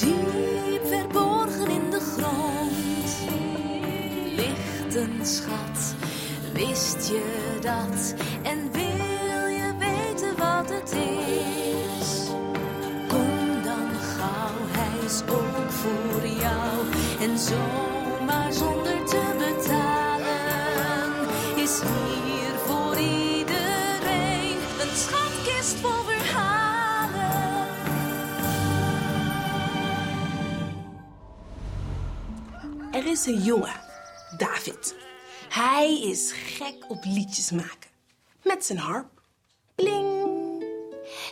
Diep verborgen in de grond ligt een schat. Wist je dat? En wil je weten wat het is? Kom dan gauw, hij is ook voor jou. En zomaar zonder te betalen is hier Is een jongen, David. Hij is gek op liedjes maken. Met zijn harp. Bling.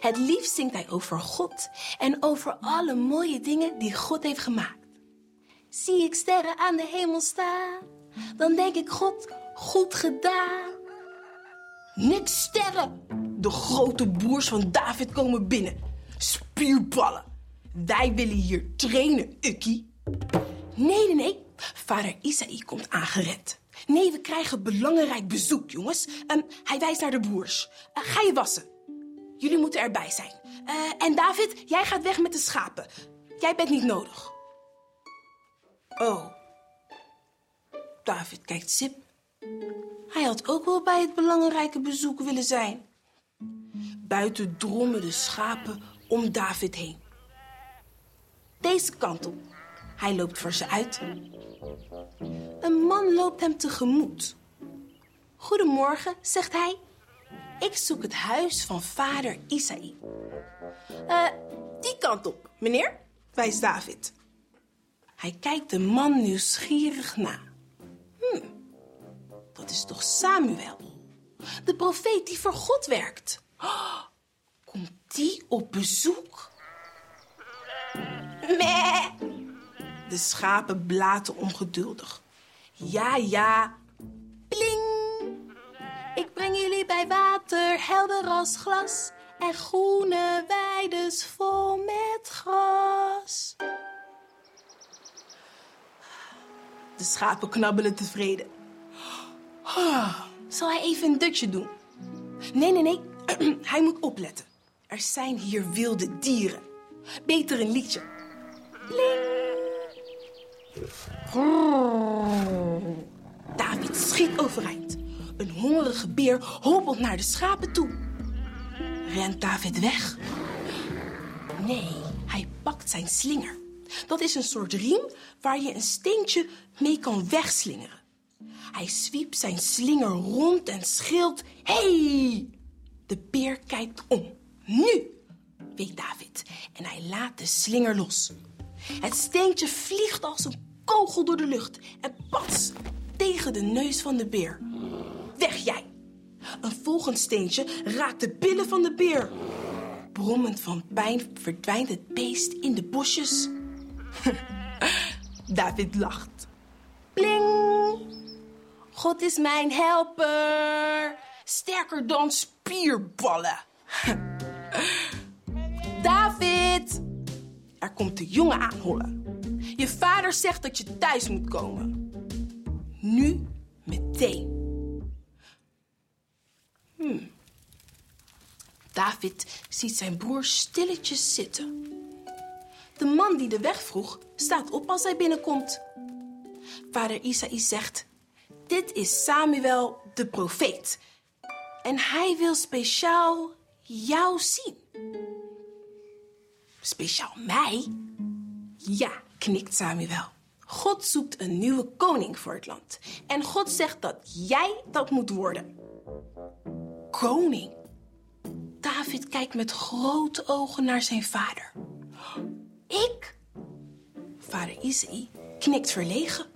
Het liefst zingt hij over God en over alle mooie dingen die God heeft gemaakt. Zie ik sterren aan de hemel staan, dan denk ik God, goed gedaan. Net sterren! De grote broers van David komen binnen. Spierballen. Wij willen hier trainen, Ukkie. Nee, nee, nee. Vader Isaïe komt aangered. Nee, we krijgen belangrijk bezoek, jongens. Ehm, hij wijst naar de broers. Eh, ga je wassen. Jullie moeten erbij zijn. Eh, en David, jij gaat weg met de schapen. Jij bent niet nodig. Oh. David kijkt sip. Hij had ook wel bij het belangrijke bezoek willen zijn. Buiten drommen de schapen om David heen. Deze kant op. Hij loopt voor ze uit. Een man loopt hem tegemoet. Goedemorgen, zegt hij. Ik zoek het huis van vader Isaïe. Eh, die kant op, meneer, wijst David. Hij kijkt de man nieuwsgierig na. Hm, dat is toch Samuel? De profeet die voor God werkt. Oh, komt die op bezoek? Meh. De schapen blaten ongeduldig. Ja, ja. Pling. Ik breng jullie bij water, helder als glas. En groene weides vol met gras. De schapen knabbelen tevreden. Zal hij even een dutje doen? Nee, nee, nee. Hij moet opletten. Er zijn hier wilde dieren. Beter een liedje. David schiet overeind. Een hongerige beer hobbelt naar de schapen toe. Rent David weg? Nee, hij pakt zijn slinger. Dat is een soort riem waar je een steentje mee kan wegslingeren. Hij zwiept zijn slinger rond en schreeuwt: Hey! De beer kijkt om. Nu! weet David. En hij laat de slinger los. Het steentje vliegt als een kogel door de lucht en pats tegen de neus van de beer. Weg jij! Een volgend steentje raakt de billen van de beer. Brommend van pijn verdwijnt het beest in de bosjes. David lacht. Bling! God is mijn helper. Sterker dan spierballen. David! Er komt de jongen aanhollen. Je vader zegt dat je thuis moet komen. Nu meteen. Hmm. David ziet zijn broer stilletjes zitten. De man die de weg vroeg staat op als hij binnenkomt. Vader Isaïe zegt: Dit is Samuel de profeet. En hij wil speciaal jou zien. Speciaal mij? Ja, knikt Samuel. God zoekt een nieuwe koning voor het land. En God zegt dat jij dat moet worden. Koning? David kijkt met grote ogen naar zijn vader. Ik? Vader Isaïe knikt verlegen.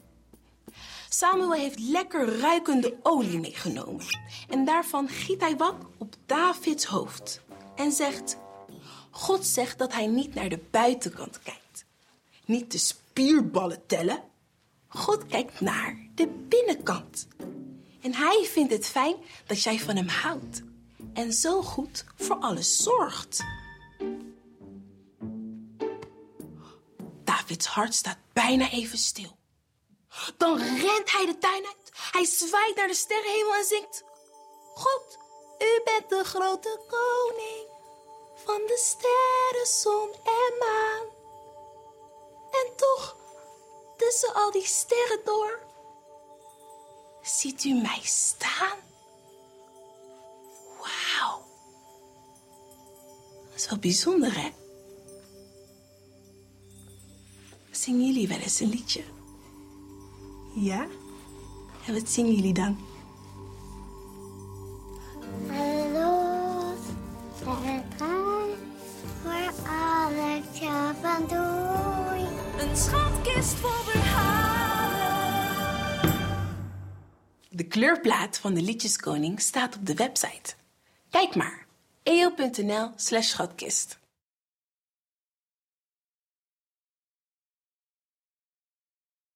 Samuel heeft lekker ruikende olie meegenomen. En daarvan giet hij wat op Davids hoofd. En zegt: God zegt dat hij niet naar de buitenkant kijkt. Niet de spierballen tellen. God kijkt naar de binnenkant. En hij vindt het fijn dat jij van hem houdt. En zo goed voor alles zorgt. Davids hart staat bijna even stil. Dan rent hij de tuin uit. Hij zwaait naar de sterrenhemel en zingt: God, u bent de grote koning van de sterren, zon en maan. Toch? Tussen al die sterren door. Ziet u mij staan? Wauw. Dat is wel bijzonder, hè? Zingen jullie wel eens een liedje? Ja? En wat zingen jullie dan? Hallo, waar alle je van doei. Schatkist. De kleurplaat van de Liedjeskoning staat op de website. Kijk maar, eo.nl slash schatkist.